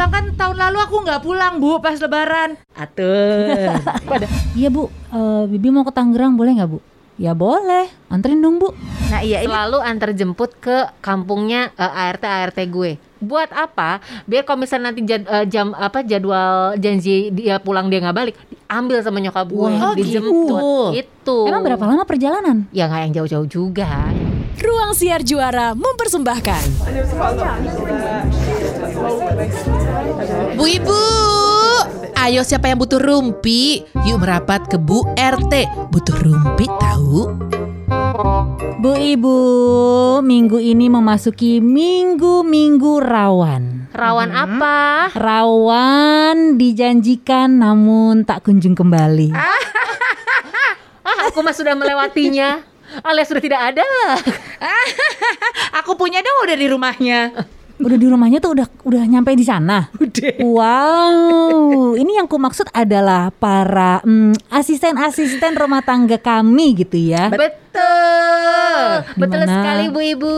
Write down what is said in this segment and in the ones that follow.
pulang kan tahun lalu aku nggak pulang bu pas lebaran. Pada. Iya bu, eh, Bibi mau ke Tangerang boleh nggak bu? Ya boleh, anterin dong bu. Nah iya ini Selalu antar jemput ke kampungnya eh, ART ART gue. Buat apa? Biar kalau misalnya nanti jad- eh, jam apa jadwal janji dia pulang dia nggak balik, diambil sama nyokap gue, Wah, dijemput. gitu. Itu. Emang berapa lama perjalanan? Ya nggak yang jauh-jauh juga. Ruang Siar Juara mempersembahkan Bu Ibu, ayo siapa yang butuh rumpi? Yuk merapat ke Bu RT. Butuh rumpi tahu? Bu Ibu, minggu ini memasuki minggu-minggu rawan. Rawan apa? Rawan dijanjikan namun tak kunjung kembali. Ah, aku mah sudah melewatinya. Alias sudah tidak ada. aku punya dong udah di rumahnya. Udah di rumahnya tuh udah udah nyampe di sana. Udah. Wow, ini yang ku maksud adalah para mm, asisten-asisten rumah tangga kami gitu ya. Betul. Betul Gimana? sekali Bu Ibu.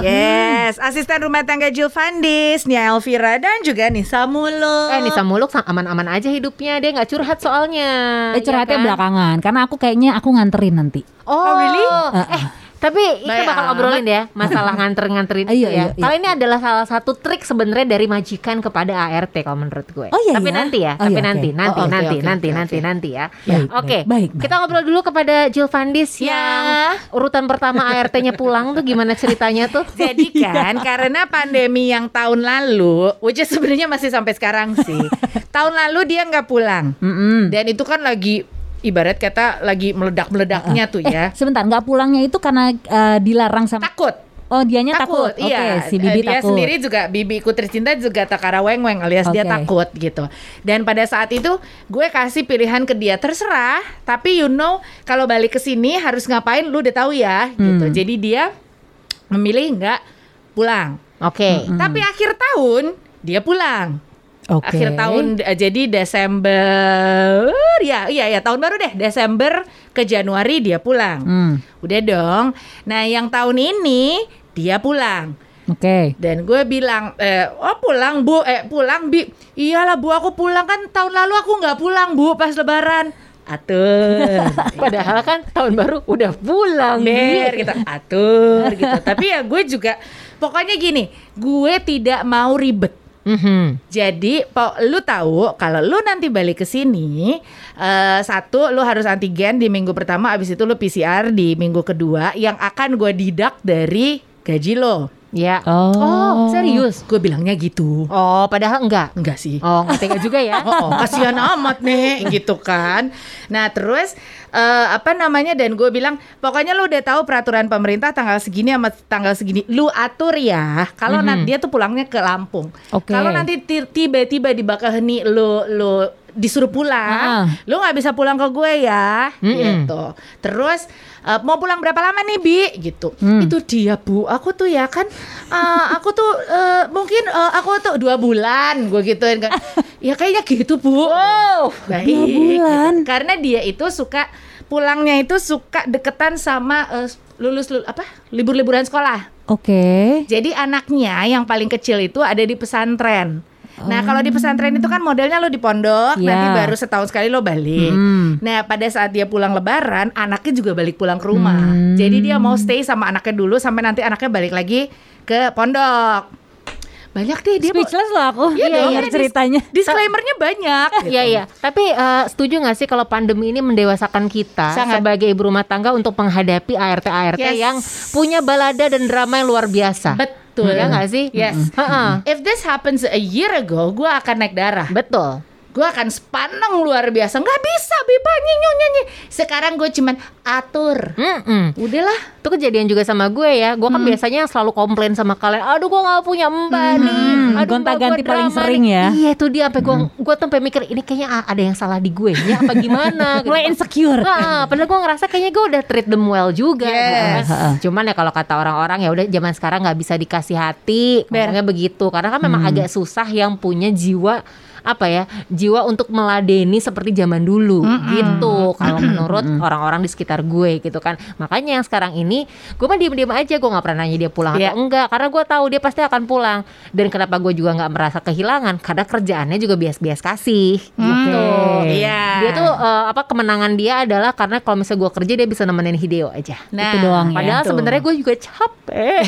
Yes, asisten rumah tangga Jill Fandis, Nia Elvira dan juga Nisa Muluk. Eh Nisa Muluk aman-aman aja hidupnya Dia nggak curhat soalnya Eh curhatnya ya kan? belakangan karena aku kayaknya aku nganterin nanti. Oh, Oh, really? Eh tapi kita bakal ngobrolin ya Masalah nganter-nganterin Iya, itu ya iya, iya. Kalau ini adalah salah satu trik sebenarnya Dari majikan kepada ART Kalau menurut gue Oh, iya, Tapi iya? nanti ya Oh, Tapi iya, nanti oke. Nanti Oh, oke, nanti oke, nanti oke, nanti nanti ya Baik, Oke baik, baik, Kita ngobrol dulu kepada Jill Fandis Ya. Yang urutan pertama ART-nya pulang tuh Gimana ceritanya tuh Jadi kan karena pandemi yang tahun lalu, which is sebenarnya masih sampai sekarang sih. tahun lalu dia nggak pulang. Mm-mm. Dan itu kan lagi ibarat kata lagi meledak-meledaknya tuh ya. Sebentar, nggak pulangnya itu karena eh, dilarang sama. Takut. Oh, dianya takut. takut, iya. Oke, si Bibi Eh, dia takut. sendiri juga Bibi ikut tercinta juga takara weng weng alias dia Oke. takut gitu. Dan pada saat itu gue kasih pilihan ke dia terserah, tapi you know kalau balik ke sini harus ngapain lu udah tahu ya gitu. Hmm. Jadi dia memilih nggak pulang. Oke Tapi akhir tahun dia pulang. Oke. Akhir tahun eh, jadi Desember ya iya ya tahun baru deh Desember ke Januari dia pulang. Hmm, Udah dong. Nah, yang tahun ini dia pulang. Oke. Dan gue bilang, eh, oh pulang bu, eh pulang bi, iyalah bu aku pulang kan tahun lalu aku nggak pulang bu pas lebaran. Atur, Padahal kan tahun baru udah pulang ber gitu, atur gitu. Tapi ya gue juga, pokoknya gini, gue tidak mau ribet. Mhm. Jadi, po, lu tahu kalau lu nanti balik ke sini, eh, satu lu harus antigen di minggu pertama, abis itu lu PCR di minggu kedua, yang akan gue didak dari gaji lo. Ya Oh. Oh serius Gue bilangnya gitu. Oh padahal enggak Enggak sih. Oh nggak tega juga ya Oh, oh, kasihan amat nih gitu kan. Nah, terus eh, apa namanya dan gue bilang pokoknya lu udah tahu peraturan pemerintah tanggal segini sama tanggal segini lu atur ya. Kalau nanti dia tuh pulangnya ke Lampung. Oke. Kalau nanti ti- tiba-tiba di Bakaheni lu lu disuruh pulang, Ah. lu nggak bisa pulang ke gue ya, Mm-mm. gitu. Terus eh, mau pulang berapa lama nih bi, gitu. Hmm. Itu dia bu, aku tuh ya kan, eh, aku tuh eh, mungkin eh, aku tuh dua bulan, gue gituin kan. ya kayaknya gitu bu. Wow Baik. Dua bulan. Karena dia itu suka pulangnya itu suka deketan sama eh, lulus lul- apa libur-liburan sekolah. Oke. Jadi anaknya yang paling kecil itu ada di pesantren. Nah kalau di pesantren itu kan modelnya lo di pondok, Iya. nanti baru setahun sekali lo balik. Hmm. Nah pada saat dia pulang lebaran, anaknya juga balik pulang ke rumah. Hmm. Jadi dia mau stay sama anaknya dulu sampai nanti anaknya balik lagi ke pondok. Banyak deh dia. mau- Speechless loh aku. Iya ini dis- ceritanya. Disclaimernya banyak. gitu. Iya iya, tapi eh, setuju nggak sih kalau pandemi ini mendewasakan kita Sangat. sebagai ibu rumah tangga untuk menghadapi ART ART Yes. yang punya balada dan drama yang luar biasa. Betul. Ya nggak sih? Yes. Heeh. If this happens a year ago, gue akan naik darah. Betul. Gue akan sepaneng luar biasa. Nggak bisa, Biba nyanyi nyanyi. Sekarang gue cuman atur. Mm-mm. Udahlah. Itu kejadian juga sama gue ya. Gue kan biasanya selalu komplain sama kalian. Aduh gue nggak punya mbak nih. Aduh gonta-ganti mbak, gua paling drama sering nih." ya. Iya itu dia. Sampai gue gue tuh sampai mikir ini kayaknya ada yang salah di gue ya apa gimana? Mulai insecure. Ah, padahal gue ngerasa kayaknya gue udah treat them well juga. Yes. gitu kan. Cuman ya kalau kata orang-orang ya udah zaman sekarang nggak bisa dikasih hati. Ber. Ngomongnya begitu. Karena kan memang agak susah yang punya jiwa apa ya jiwa untuk meladeni seperti zaman dulu gitu. Kalau menurut orang-orang di sekitar gue gitu kan. Makanya yang sekarang ini gue mah diem-diem aja gue nggak pernah nanya dia pulang Iya. atau enggak karena gue tahu dia pasti akan pulang. Dan kenapa gue juga nggak merasa kehilangan? Karena kerjaannya juga bias-bias kasih gitu. Iya. dia tuh eh, apa kemenangan dia adalah karena kalau misalnya gue kerja dia bisa nemenin Hideo aja. Nah, Itu doang ya. Padahal gitu. sebenarnya gue juga capek.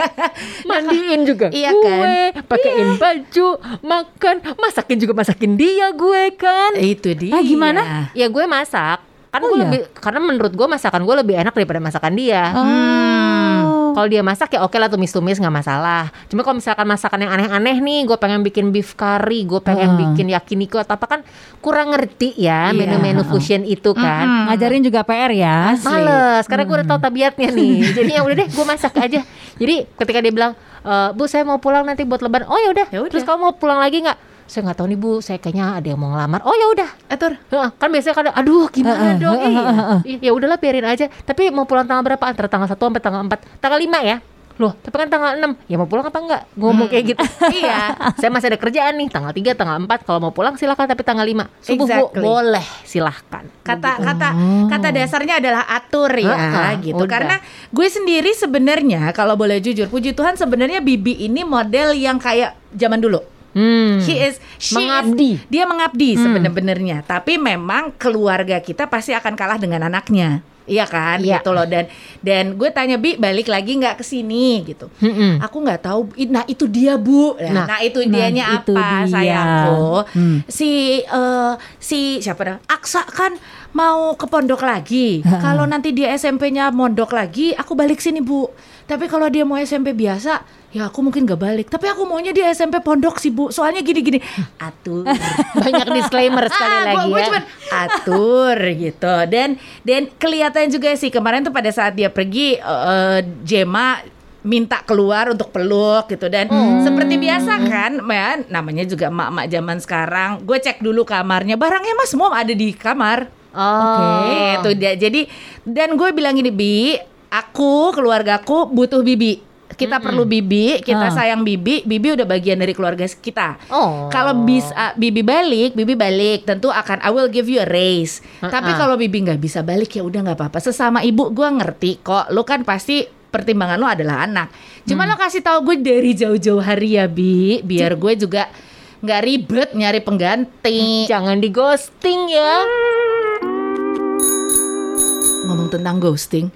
Mandiin juga. Iya gue, pakaiin baju, makan, masakin juga masakin dia gue kan. Itu dia. Ah, gimana? Ya gue masak. Kan Oh, gue iya? lebih karena menurut gue masakan gue lebih enak daripada masakan dia. Oh. Kalau dia masak ya oke lah tumis-tumis nggak masalah. Cuma kalau misalkan masakan yang aneh-aneh nih, gue pengen bikin beef curry, gue pengen Ah. bikin yakiniku atau apa kan kurang ngerti ya Iya. menu-menu fusion itu kan. Ngajarin juga PR ya. Males, karena gue udah tahu tabiatnya nih. Jadi ya udah deh, gue masak aja. Jadi ketika dia bilang, e, bu saya mau pulang nanti buat lebaran. Oh ya udah. Ya udah. Terus kamu mau pulang lagi nggak? Saya nggak tahu nih bu, saya kayaknya ada yang mau ngelamar. Oh ya udah. Atur. Heeh, Kan biasanya kadang, aduh gimana dong? Ih, Ya udahlah biarin aja. Tapi mau pulang tanggal berapa? Antara tanggal 1 sampai tanggal 4. Tanggal 5 ya. Loh, tapi kan tanggal 6. Ya mau pulang apa enggak? Ngomong kayak gitu. iya. Saya masih ada kerjaan nih, tanggal 3, tanggal 4. Kalau mau pulang silakan tapi tanggal 5. Subuh Bu, Exactly. boleh, silahkan. Kata kata kata dasarnya adalah atur ya Heeh, gitu. udah. Karena gue sendiri sebenarnya kalau boleh jujur, puji Tuhan sebenarnya Bibi ini model yang kayak zaman dulu. Hmm. He is she Mengabdi. is- dia mengabdi sebenarnya. Tapi memang keluarga kita pasti akan kalah dengan anaknya. Iya kan, Iya. gitu loh. Dan dan gue tanya Bi balik lagi nggak ke sini gitu. Mm-mm. Aku nggak tahu. Nah itu dia bu. Nah, Nah, nah, itu nah, dianya itu apa dia. sayangku. Hmm. Si eh, si siapa dah? Aksa kan mau ke pondok lagi. Kalau nanti dia SMP-nya mondok lagi, aku balik sini bu. Tapi kalau dia mau SMP biasa, ya aku mungkin gak balik. Tapi aku maunya dia SMP pondok sih bu. Soalnya gini-gini. Atur. Banyak disclaimer sekali Ah, lagi gua, gua ya. cuman atur gitu dan dan kelihatan juga sih kemarin tuh pada saat dia pergi eh, Jema minta keluar untuk peluk gitu dan seperti biasa kan ya namanya juga emak-emak zaman sekarang gue cek dulu kamarnya barangnya mas semua ada di kamar Oh. itu dia jadi dan gue bilang gini bi aku keluargaku butuh bibi kita perlu bibi kita Ah. sayang bibi bibi udah bagian dari keluarga kita Oh. kalau bisa Bibi balik, Bibi balik, tentu akan I will give you a raise. Tapi kalau Bibi nggak bisa balik ya udah nggak apa-apa. Sesama ibu gua ngerti kok. Lu kan pasti pertimbangan lu adalah anak. Cuma lo kasih tahu gue dari jauh-jauh hari ya Bi, biar gue juga nggak ribet nyari pengganti. Jangan di ghosting ya. Ngomong tentang ghosting,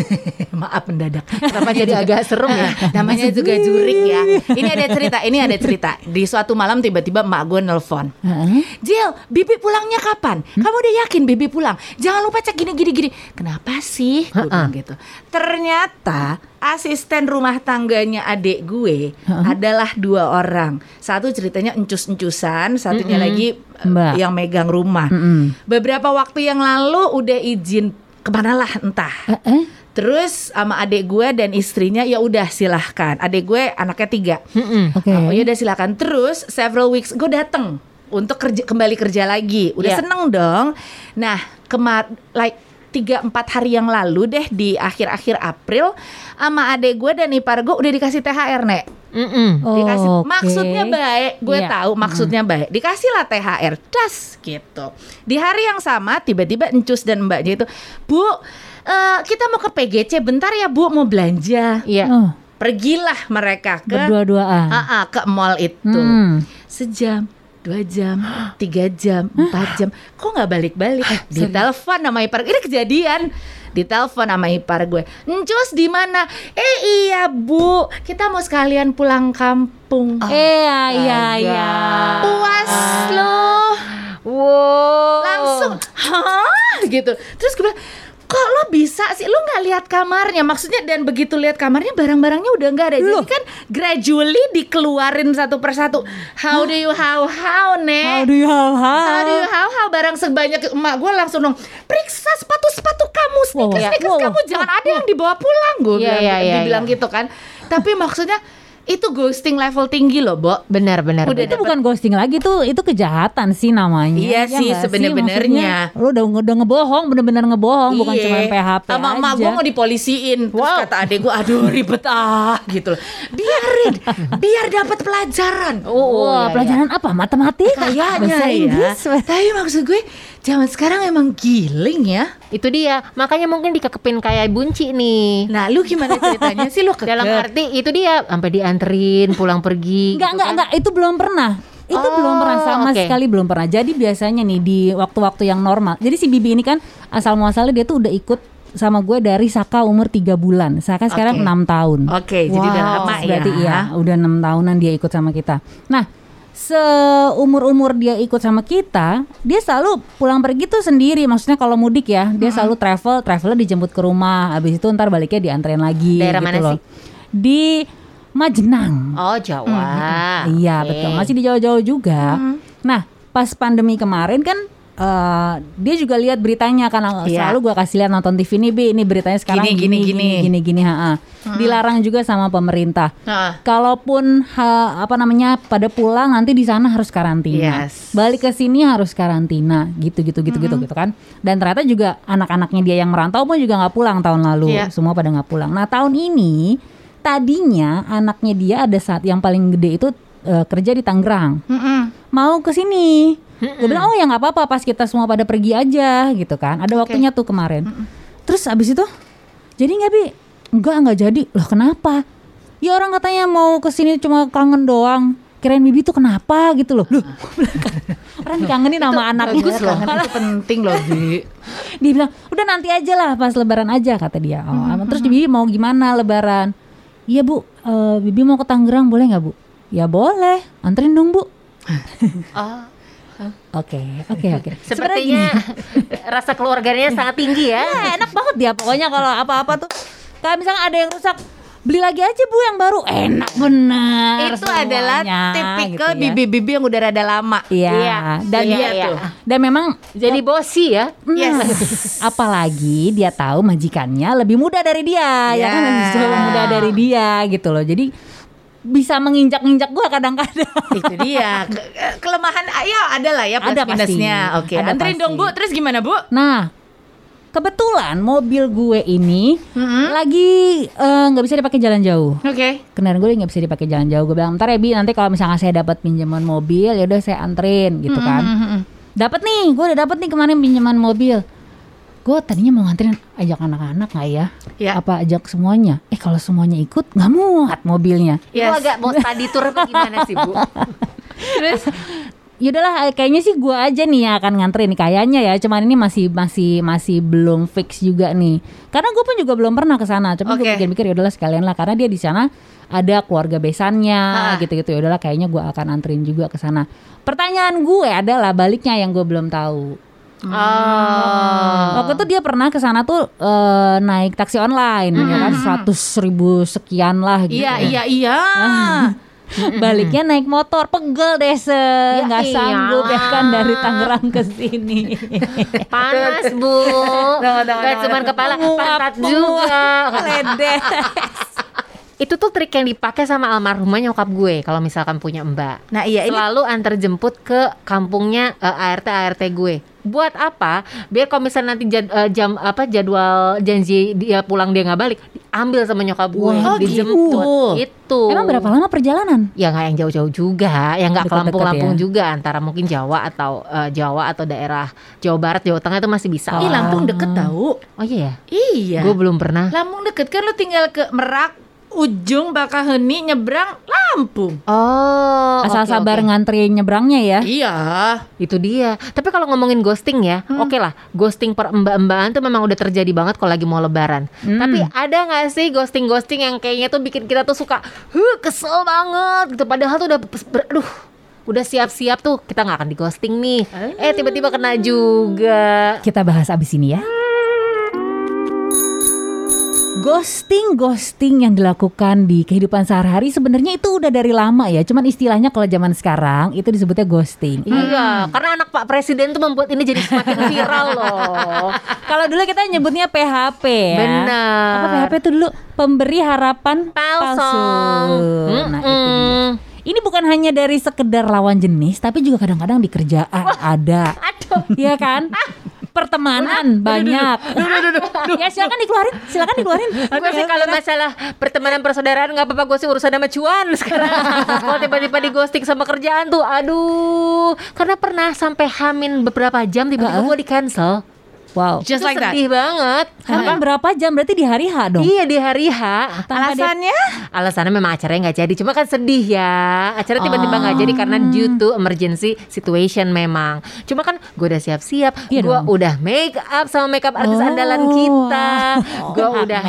maaf mendadak. Kenapa jadi agak serem ya? Namanya juga jurik ya. Ini ada cerita, ini ada cerita. Di suatu malam tiba-tiba emak gue nelfon. Jill, Bibi pulangnya kapan? Kamu udah yakin Bibi pulang? Jangan lupa cek gini gini gini. Kenapa sih? Gue bilang gitu. Ternyata asisten rumah tangganya adik gue adalah dua orang. Satu ceritanya encus-encusan, satunya lagi eh, Mbak. yang megang rumah. Mm-mm. Beberapa waktu yang lalu udah izin ke mana lah entah. Eh, eh? Terus sama adik gue dan istrinya ya udah silahkan. Adik gue anaknya tiga. Oke. Oh ya udah silakan. Terus several weeks gue dateng untuk kerja kembali kerja lagi. Udah Iya. seneng dong. Nah kemar like tiga empat hari yang lalu deh di akhir-akhir April sama adek gue dan ipar gue udah dikasih THR nek. Mm-mm. Dikasih Oke. maksudnya baik, gue Iya. tahu maksudnya baik. Dikasih lah THR, das gitu. Di hari yang sama tiba-tiba encus dan mbaknya itu, Bu, eh, kita mau ke PGC bentar ya Bu mau belanja. Iya. Oh, Pergilah mereka ke berdua-duaan. Ke mall itu Hmm. sejam dua jam tiga jam empat jam. Kok nggak balik-balik? Ditelepon sama ipar ini kejadian. Ditelepon sama ipar gue. Encus di mana? Eh iya bu. Kita mau sekalian pulang kampung. Eh, iya, iya, iya. puas loh. Wow. langsung hah? Gitu. Terus gue bilang kok lo bisa sih? Lo nggak lihat kamarnya? Maksudnya dan begitu lihat kamarnya barang-barangnya udah nggak ada. Jadi kan gradually dikeluarin satu persatu. How do you how how How nek do you how How? Do you how? how? How barang sebanyak emak gue langsung dong periksa sepatu sepatu kamu sneakers Wow, sneakers wow, kamu jangan ada yang dibawa pulang. Gue Iya, bilang iya, iya, dibilang iya. gitu kan. Tapi maksudnya itu ghosting level tinggi loh, Bo. Benar benar. Udah itu bukan ghosting lagi tuh itu kejahatan sih namanya Iya Ya sih. Maksudnya, lu udah udah ngebohong bener-bener ngebohong bukan Iya. cuma PHP Sama aja emak gue mau dipolisiin Terus Wow. kata adek gue Aduh ribet ah gitu loh Biarin Biar dapat pelajaran Oh, Wah, iya, iya. pelajaran apa? Matematika? Kayaknya Bahasa ya Inggris? Tapi maksud gue Zaman sekarang emang giling ya Itu dia. Makanya mungkin dikekepin kayak bunci nih. Nah lu gimana ceritanya sih lu Dalam kekeh? arti itu dia sampai dianterin pulang pergi. Enggak, gitu enggak, kan. enggak, itu belum pernah. Itu Oh, belum pernah sama oke. sekali belum pernah. Jadi biasanya nih di waktu-waktu yang normal. Jadi si Bibi ini kan asal muasalnya dia tuh udah ikut sama gue dari Saka umur 3 bulan. Saka sekarang Oke. 6 tahun. Oke jadi udah Wow, lama ya Berarti iya, udah 6 tahunan dia ikut sama kita. Nah, seumur-umur dia ikut sama kita, dia selalu pulang pergi tuh sendiri. Maksudnya kalau mudik ya, dia selalu travel, travelnya dijemput ke rumah. Habis itu ntar baliknya dianterin lagi Daerah gitu mana loh. sih? Di Majenang. Oh Jawa. Iya Oke. betul masih di jauh-jauh juga. Nah pas pandemi kemarin kan eh, dia juga lihat beritanya kan Iya. selalu gua kasih lihat nonton TV ini bi ini beritanya sekarang Gini, gini gini, gini gini. gini gini, ha-ha. dilarang juga sama pemerintah. Nah, Kalaupun ha- apa namanya pada pulang nanti di sana harus karantina. Yes. Balik ke sini harus karantina gitu gitu gitu gitu gitu kan. Dan ternyata juga anak-anaknya dia yang merantau pun juga nggak pulang tahun lalu. Iya. Semua pada nggak pulang. Nah tahun ini tadinya anaknya dia ada saat yang paling gede itu eh, kerja di Tangerang. mm-mm. Mau ke sini. Gue bilang oh ya nggak apa-apa pas kita semua pada pergi aja gitu kan. Ada waktunya tuh kemarin. Terus abis itu jadi nggak bi? Enggak nggak jadi. Loh kenapa? Ya orang katanya mau ke sini cuma kangen doang. Kirain Bibi tuh kenapa gitu loh. Loh, orang dikangenin sama anaknya. Bagus loh Itu penting loh Bi Dia bilang, udah nanti aja lah pas lebaran aja kata dia. Oh, Hmm, terus Bibi mau gimana lebaran? Iya bu, eh, Bibi mau ke Tangerang boleh nggak bu? Ya boleh, anterin dong bu. Oh, Oke, oke, oke. Sepertinya rasa keluarganya sangat tinggi ya. gini, enak banget dia pokoknya kalau apa-apa tuh. Kayak misalnya ada yang rusak, beli lagi aja bu yang baru. Enak bener. Itu adalah semuanya, tipikal gitu ya. bibi-bibi yang udah rada lama Iya, Iya, dan iya, dia iya. tuh. Dan memang Jadi bosi ya. Yes apalagi dia tahu majikannya lebih muda dari dia ya kan Ya. lebih jauh muda dari dia gitu loh jadi bisa menginjak-injak gua kadang-kadang Itu dia Ke- Kelemahan ah, Ya ada lah ya plus Ada pasti. minusnya Oke Ada Anterin pasti. dong Bu Terus gimana Bu? nah kebetulan mobil gue ini Mm-mm. lagi eh, nggak bisa dipakai jalan jauh Oke kendaraan gue nggak bisa dipakai jalan jauh gue bilang ntar ya bi nanti kalau misalnya saya dapat pinjaman mobil ya udah saya anterin gitu kan Mm-mm. dapat nih gue udah dapat nih kemarin pinjaman mobil gue tadinya mau nganterin ajak anak-anak nggak ya? Ya. apa ajak semuanya? Eh kalau semuanya ikut nggak muat mobilnya. Itu Yes. agak mau study tour apa gimana sih bu? Terus? Yaudahlah eh, kayaknya sih gua aja nih yang akan nganterin kayaknya ya. Cuman ini masih masih masih belum fix juga nih. Karena gue pun juga belum pernah ke sana. Tapi gue Oke. pikir-pikir ya udahlah sekalian lah. Karena dia di sana ada keluarga besannya gitu-gitu. Ya udahlah kayaknya gua akan anterin juga ke sana. Pertanyaan gue adalah baliknya yang gue belum tahu Oh. waktu itu dia pernah ke sana tuh eh, naik taksi online ya kan? Seratus ribu sekian lah gitu. Iya iya iya. Baliknya naik motor pegel deh se. Nggak iyalah. sanggup ya kan dari Tangerang ke sini. Panas bu. Tunggu, tunggu, Gak tunggu, cuma kepala, pantat juga. ledes Itu tuh trik yang dipakai sama almarhumah nyokap gue kalau misalkan punya mbak. Nah iya ini Selalu antar jemput ke kampungnya eh, ART ART gue. Buat apa? Biar kalau misalnya nanti jad- eh, jam apa jadwal janji dia pulang dia nggak balik, ambil sama nyokap gue, Wah, dijemput. gitu. Itu. emang berapa lama perjalanan Ya nggak yang jauh-jauh juga, yang nggak ke Lampung-Lampung ya. juga antara mungkin Jawa atau eh, Jawa atau daerah Jawa Barat, Jawa Tengah itu masih bisa. Ih. Lampung deket tahu Oh iya ya. Iya Gue belum pernah. Lampung deket kan lu tinggal ke Merak Ujung Bakaheni nyebrang Lampung Oh, asal oke, sabar oke. ngantri nyebrangnya ya Iya Itu dia. Tapi kalau ngomongin ghosting ya, oke lah. Ghosting per mbak-mbakan tuh memang udah terjadi banget kalau lagi mau lebaran. Tapi ada nggak sih ghosting-ghosting yang kayaknya tuh bikin kita tuh suka, huh kesel banget gitu. Padahal tuh udah, aduh, udah siap-siap tuh kita nggak akan di ghosting nih. Eh tiba-tiba kena juga. kita bahas abis ini ya Ghosting ghosting yang dilakukan di kehidupan sehari-hari sebenarnya itu udah dari lama ya. Cuman istilahnya kalau zaman sekarang itu disebutnya ghosting. Iya, karena anak Pak Presiden tuh membuat ini jadi semakin viral loh. Kalau dulu kita nyebutnya PHP ya. Benar. Apa PHP itu dulu? Pemberi harapan Palsu. palsu. Nah, itu dia. Ini bukan hanya dari sekedar lawan jenis, tapi juga kadang-kadang di kerjaan ada. Aduh. Iya kan? Pertemanan banyak. Ya silakan dikeluarin, silakan dikeluarin. Gue sih kalau masalah pertemanan persaudaraan nggak apa-apa gue sih urusan sama cuan sekarang. kalau tiba-tiba di ghosting sama kerjaan tuh, aduh. Karena pernah sampai hamin beberapa jam tiba-tiba gue di cancel. Wow. Just Itu like that. sedih banget. Hamin berapa jam? Berarti di hari H dong. Iya di hari H. Tanpa dia- Alasannya? Alasannya memang acaranya nggak jadi, cuma kan sedih ya. Acara tiba-tiba nggak jadi karena Oh. due to emergency situation memang. Cuma kan gue udah siap-siap, Iya gue udah make up sama make up artis Oh, andalan kita. wow. Gue udah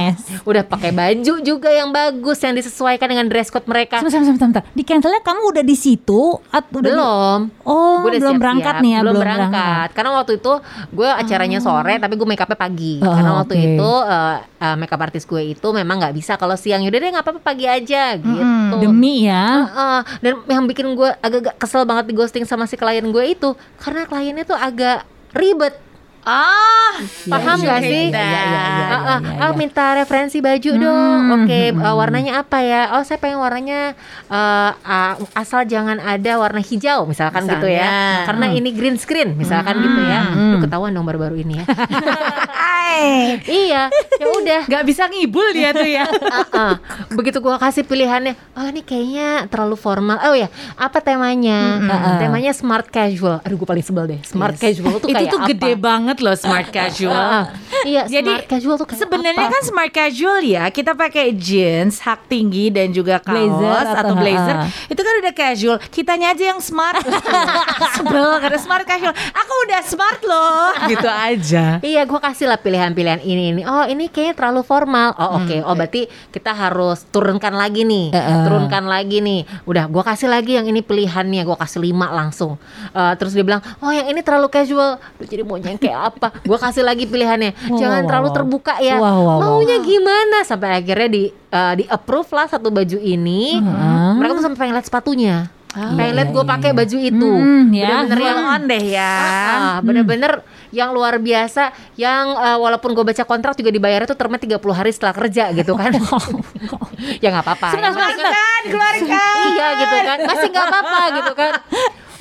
udah pakai baju juga yang bagus yang disesuaikan dengan dress code mereka. Sebentar, sebentar, sebentar. Di cancelnya kamu udah di situ? Atau udah di- belum. Oh, Gua udah belum siap-siap. berangkat nih ya, belum, belum berangkat. berangkat. Karena waktu itu gue acaranya sore, tapi gue make upnya pagi. Oh, Karena waktu oke. itu eh, eh, make up artis gue itu memang nggak bisa kalau siang. Yaudah deh nggak apa-apa pagi aja gitu. Demi ya. Heeh. dan yang bikin gue agak-agak kesel banget di ghosting sama si klien gue itu karena kliennya tuh agak ribet. Ah, Paham you gak sih? Iya, iya, iya. Ah, ah, iya, ah, iya. minta referensi baju Hmm, dong. Oke, hmm, eh, warnanya apa ya? Oh, saya pengen warnanya eh, ah, asal jangan ada warna hijau, misalkan gitu ya. Misalnya. Karena ini green screen, misalkan gitu ya. Duh, ketahuan dong baru-baru ini ya. iya, ya udah. Gak bisa ngibul dia tuh ya. Ah, ah. Begitu gua kasih pilihannya, oh ini kayaknya terlalu formal. Oh ya, apa temanya? Mm-mm. Temanya smart casual. Aduh, gue paling sebel deh. Smart casual tuh Itu kayak tuh apa? gede banget loh smart casual. Ah, ah. Iya, Jadi smart casual tuh sebenarnya kan smart casual ya kita pakai jeans hak tinggi dan juga kaos Blazer atau- atau blazer ha-ha. itu kan udah casual kitanya aja yang smart sebel karena smart casual aku udah smart loh gitu aja Iya, gue kasih lah pilihan-pilihan ini ini. Oh, ini kayaknya terlalu formal. Oh, oke. Hmm, Oh, berarti kita harus turunkan lagi nih. Heeh. Turunkan lagi nih. Udah, gue kasih lagi yang ini pilihannya. Gue kasih lima langsung. Eh, terus dia bilang, oh yang ini terlalu casual. Duh, jadi mau yang kayak apa? Gue kasih lagi pilihannya. Wow, Jangan wow, terlalu wow. terbuka ya. Wow, wow, wow. Maunya gimana? Sampai akhirnya di eh, di approve lah satu baju ini. Heeh. Mereka tuh sampai pengen lihat sepatunya. pengen lihat iya, gue iya, pakai iya. baju itu. Hmm, ya. Bener-bener yang on deh ya Ah, bener-bener yang luar biasa yang eh, walaupun gue baca kontrak juga dibayarnya tuh termnya 30 hari setelah kerja gitu kan ya nggak apa-apa Sebentar, Yang penting- sebentar. kan keluarkan iya gitu kan masih nggak apa-apa gitu kan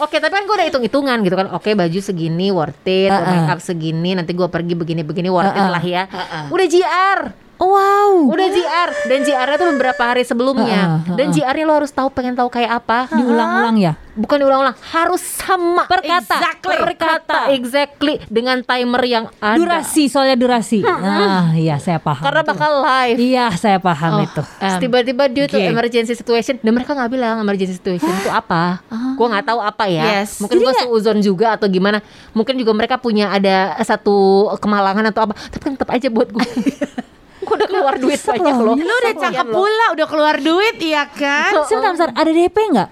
Oke, tapi kan gue udah hitung-hitungan gitu kan. Oke, baju segini worth it, Uh-uh. make up segini, nanti gue pergi begini-begini worth it Uh-uh. lah ya. Udah JR. Oh, wow. Udah JR dan JR-nya tuh beberapa hari sebelumnya. Uh-uh, Dan uh-uh. JR-nya lo harus tahu pengen tahu kayak apa. Diulang-ulang ya. Bukan diulang-ulang, harus sama Per kata. Exactly. Per Per kata, exactly dengan timer yang ada. Durasi, soalnya durasi. Nah, iya saya paham. Karena tuh. bakal live. Iya, saya paham Oh, itu. tiba-tiba dia tuh oke. emergency situation dan mereka nggak bilang emergency situation itu apa. Gua nggak tahu apa ya. Yes. Mungkin gua seuzon juga atau gimana. Mungkin juga mereka punya ada satu kemalangan atau apa. Tapi kan tetap aja buat gue. gue udah keluar duit banyak loh. lu udah cakep pula udah keluar duit iya kan Sebentar, sebentar. Ada DP nggak?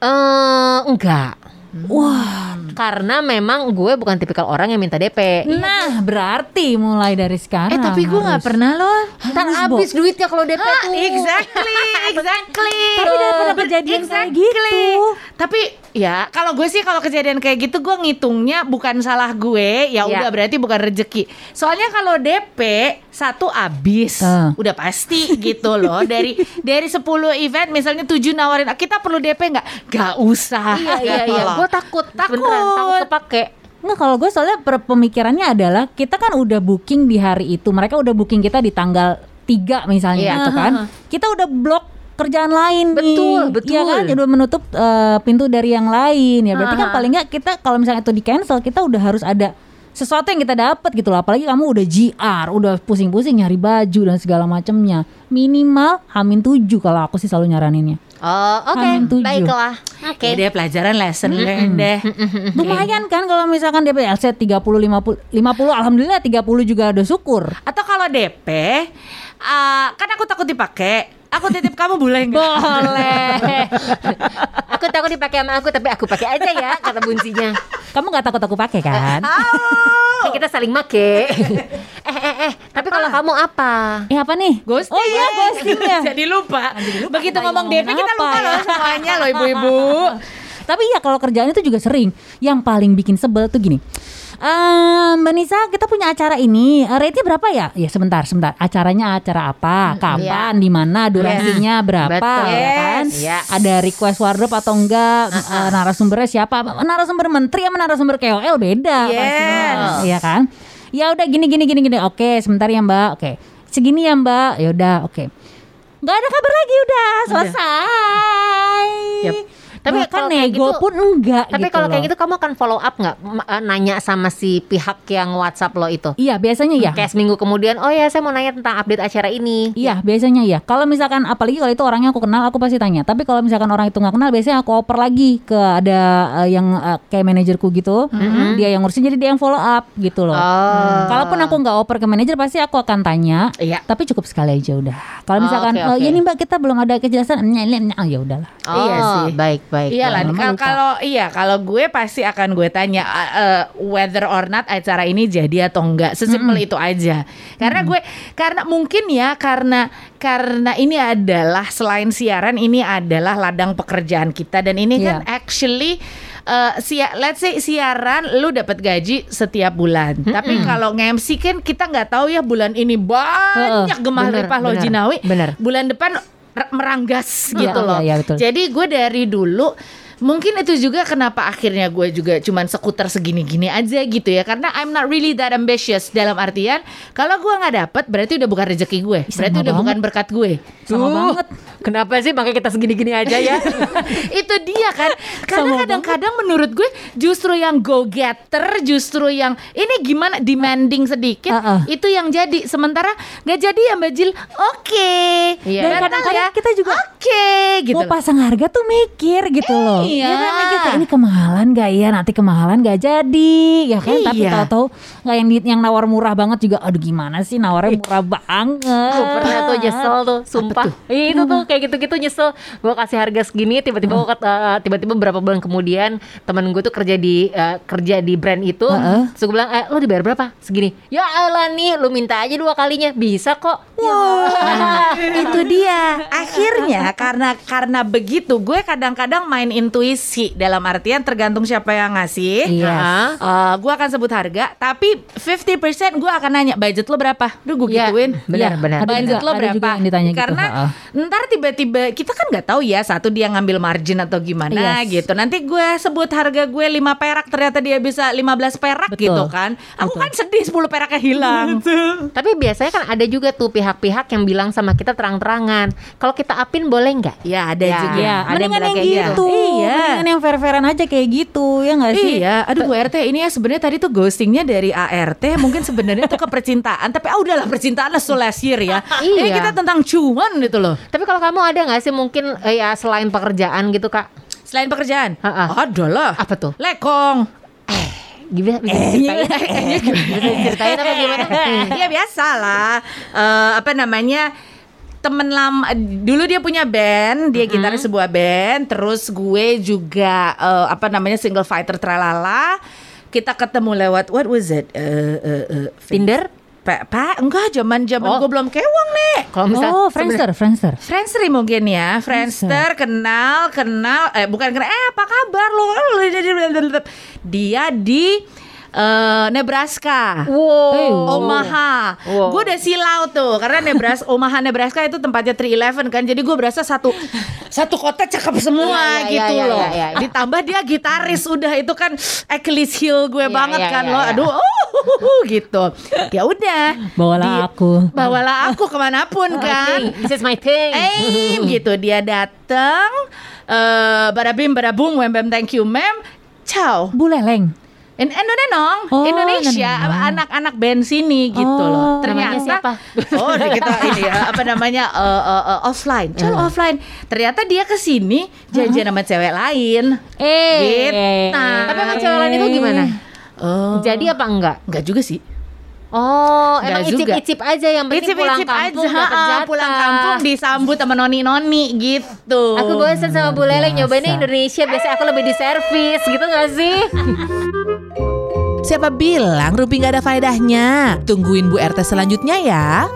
Eh, enggak. Wah. Karena memang gue bukan tipikal orang yang minta DP. Nah, berarti mulai dari sekarang. eh tapi gue nggak pernah loh Ntar habis duitnya kalau DP tuh. exactly exactly Tapi daripada kejadian kayak Exactly. gitu. Tapi ya kalau gue sih kalau kejadian kayak gitu gue ngitungnya bukan salah gue ya Iya. udah berarti bukan rezeki. Soalnya kalau DP satu abis Ah. udah pasti gitu loh dari dari 10 event misalnya 7 nawarin "Ah, kita perlu DP nggak? Gak usah. Iya iya iya. Gue takut, Takut. beneran takut kepake. Nggak kalau gue soalnya pemikirannya adalah kita kan udah booking di hari itu. Mereka udah booking kita di tanggal 3 misalnya Iya. gitu kan. Kita udah blok kerjaan lain nih. Betul, betul. Iya kan? Udah menutup eh, pintu dari yang lain ya. Berarti kan Aha. paling nggak kita kalau misalnya itu di cancel, kita udah harus ada sesuatu yang kita dapat gitu loh. Apalagi kamu udah GR, udah pusing-pusing nyari baju dan segala macamnya. Minimal Hamin 7 kalau aku sih selalu nyaraninnya. Oh, oke. Tujuh. Baiklah. Oke. Oke deh pelajaran lesson learn deh. Lumayan kan kalau misalkan DP LC 30 50 50 alhamdulillah 30 juga udah syukur. Atau kalau DP, uh, kan aku takut dipakai. Aku titip kamu boleh nggak? Boleh. aku takut dipakai sama aku tapi aku pakai aja ya kata buncinya. Kamu nggak takut aku pakai kan? Kan kita saling make. eh eh eh, tapi kalau kamu apa? Eh apa nih? Ghosting. Oh iya ghosting ya. Jadi lupa. Begitu ngomong Devi kita lupa ya? loh semuanya loh ibu-ibu. Tapi ya kalau kerjaan itu juga sering. Yang paling bikin sebel tuh gini. Eh, Mbak Nisa, kita punya acara ini. Eh, Rate-nya berapa ya? Ya sebentar, sebentar. Acaranya acara apa? Kapan? Di mana? Durasinya berapa? Betul. Ya kan? Yes. Ada request wardrobe atau enggak? Eh, narasumbernya siapa? Narasumber menteri sama narasumber KOL beda Yes. Iya kan? Ya udah gini gini gini gini. Oke, sebentar ya, Mbak. Oke. Segini ya, Mbak. Ya udah, oke. Nggak ada kabar lagi udah selesai. Yep. Tapi kalau kayak nego gitu- pun enggak Tapi gitu kalau kayak gitu kamu akan follow up nggak M- eh, nanya sama si pihak yang WhatsApp lo itu? Iya biasanya ya. Kayak seminggu kemudian, oh ya saya mau nanya tentang update acara ini. Iya biasanya ya. Kalau misalkan apalagi kalau itu orangnya aku kenal, aku pasti tanya. Tapi kalau misalkan orang itu nggak kenal, biasanya aku oper lagi ke ada eh, yang eh, kayak manajerku gitu. Dia yang ngurusin, jadi dia yang follow up gitu loh. Oh. Kalaupun aku nggak oper ke manajer, pasti aku akan tanya. Iya. Tapi cukup sekali aja udah. Kalau Oh, misalkan, oke, eh, ya oke. nih mbak kita belum ada kejelasan, ah ya udahlah. Oh, Iya sih. baik baik. Iyalah, kalau iya kalau gue pasti akan gue tanya uh, uh, whether or not acara ini jadi atau enggak. Sesimpel itu aja. Karena gue karena mungkin ya karena karena ini adalah selain siaran ini adalah ladang pekerjaan kita dan ini kan Iya. actually uh, sia- let's say siaran lu dapat gaji setiap bulan. Tapi kalau nge-MC kan kita nggak tahu ya bulan ini banyak gemah bener, limpah bener, Lojinawi. bener. Bulan depan meranggas Iya, gitu loh. iya, iya, betul. Jadi gue dari dulu mungkin itu juga kenapa akhirnya gue juga cuman sekuter segini-gini aja gitu ya. Karena I'm not really that ambitious. Dalam artian kalau gue nggak dapet berarti udah bukan rezeki gue. Berarti sama udah banget. bukan berkat gue. Sama banget. Kenapa sih makanya kita segini-gini aja ya? itu dia kan. Karena kadang-kadang menurut gue justru yang go getter justru yang ini gimana demanding sedikit Uh-uh. itu yang jadi. Sementara nggak jadi ya mbak Jil. Oke. Iya. Dan Datang kadang-kadang kita juga oke gitu mau pasang harga tuh mikir gitu loh. Iya. Ya kan mikir kayak ini kemahalan gak ya nanti kemahalan gak jadi ya kan. Tapi Iya. tahu-tahu nggak yang yang nawar murah banget juga. Aduh gimana sih nawarnya murah banget. Gue pernah tuh nyesel tuh, sumpah. Iya itu tuh kayak gitu-gitu nyesel. Gue kasih harga segini, tiba-tiba ket- eh, tiba-tiba beberapa bulan kemudian temen gue tuh kerja di eh, kerja di brand itu. Heeh. Terus gue bilang, eh lo dibayar berapa? Segini. Ya Allah nih, lu minta aja dua kalinya, bisa kok. Nah, itu dia. Akhirnya karena karena begitu gue kadang-kadang main intuisi dalam artian tergantung siapa yang ngasih. Iya. Heeh. Eh, gue akan sebut harga, tapi 50% gue akan nanya budget lo berapa? Duh gue Iya, gituin. benar, Iya, benar. budget juga, lo ada berapa? juga yang ditanya gitu, Karena heeh. ntar tiba-tiba kita kan nggak tahu ya satu dia ngambil margin atau gimana Yes. gitu. Nanti gue sebut harga gue 5 perak ternyata dia bisa 15 perak Betul. gitu kan. Aku kan sedih 10 peraknya hilang. Tapi biasanya kan ada juga tuh pihak-pihak yang bilang sama kita terang-terangan, kalau kita apin boleh nggak? Ya ada Ya. juga. Iya, Ada yang mendingan yang kayak gitu. Iya. Mendingan yang fair-fairan aja kayak gitu, ya nggak sih? Iya, aduh Bu RT ini ya sebenarnya tadi tuh ghostingnya dari ART mungkin sebenarnya tuh ke percintaan, tapi ah udahlah percintaan lah so last year ya. Iya. Ini kita tentang cuan gitu loh. Tapi kalau kamu ada nggak sih mungkin eh, ya selain pekerjaan gitu kak? Selain pekerjaan, Ha-ha. ada lah. Apa tuh? Lekong. Gimana? Bisa diceritain? Bisa diceritain apa gimana? ya biasa lah. Eh, apa namanya? Temen lama dulu dia punya band dia gitaris sebuah band terus gue juga eh, apa namanya single fighter tralala kita ketemu lewat what was it Eh, eh, eh, Tinder? Pak, Pak, enggak zaman zaman Oh. gue belum kewang nih. Kalau misal Oh, Friendster, Friendster. Friendster mungkin ya, Friendster kenal kenal eh bukan kenal eh apa kabar lo? Dia di eh, Nebraska. Wow. Omaha, Wow. gue udah silau tuh karena Nebraska, Omaha Nebraska itu tempatnya 311 kan, jadi gue berasa satu satu kota cakep semua Iya, iya, gitu iya, loh. iya, iya, iya. Ditambah dia gitaris udah itu kan Achilles heel gue Iya, banget iya, kan iya, lo, iya. aduh, oh, gitu. Ya udah, Bawalah Di- aku. bawalah aku ke mana pun kan. This is my thing. Eh, gitu dia datang, eh barabim barabum, wem bem thank you mem, ciao. Bu Leleng. In Indonesia, Oh, Indonesia, anak-anak band sini gitu Oh, loh. Ternyata siapa? Oh, kita ini ya, apa namanya eh, eh, eh, offline, ciao offline. Ternyata dia ke sini janjian sama cewek lain. Eh. Gitu. Tapi emang cewek lain itu gimana? Oh, Jadi apa enggak? enggak juga sih. Oh, Enggak emang icip-icip aja yang penting pulang Icip-icip kampung aja, dapat jatah. pulang kampung disambut sama noni-noni gitu. Aku bosan sama Bu biasa. nyobainnya Indonesia Biasanya aku lebih di servis gitu gak sih? Siapa bilang Rumpi nggak ada faedahnya? Tungguin Bu RT selanjutnya ya.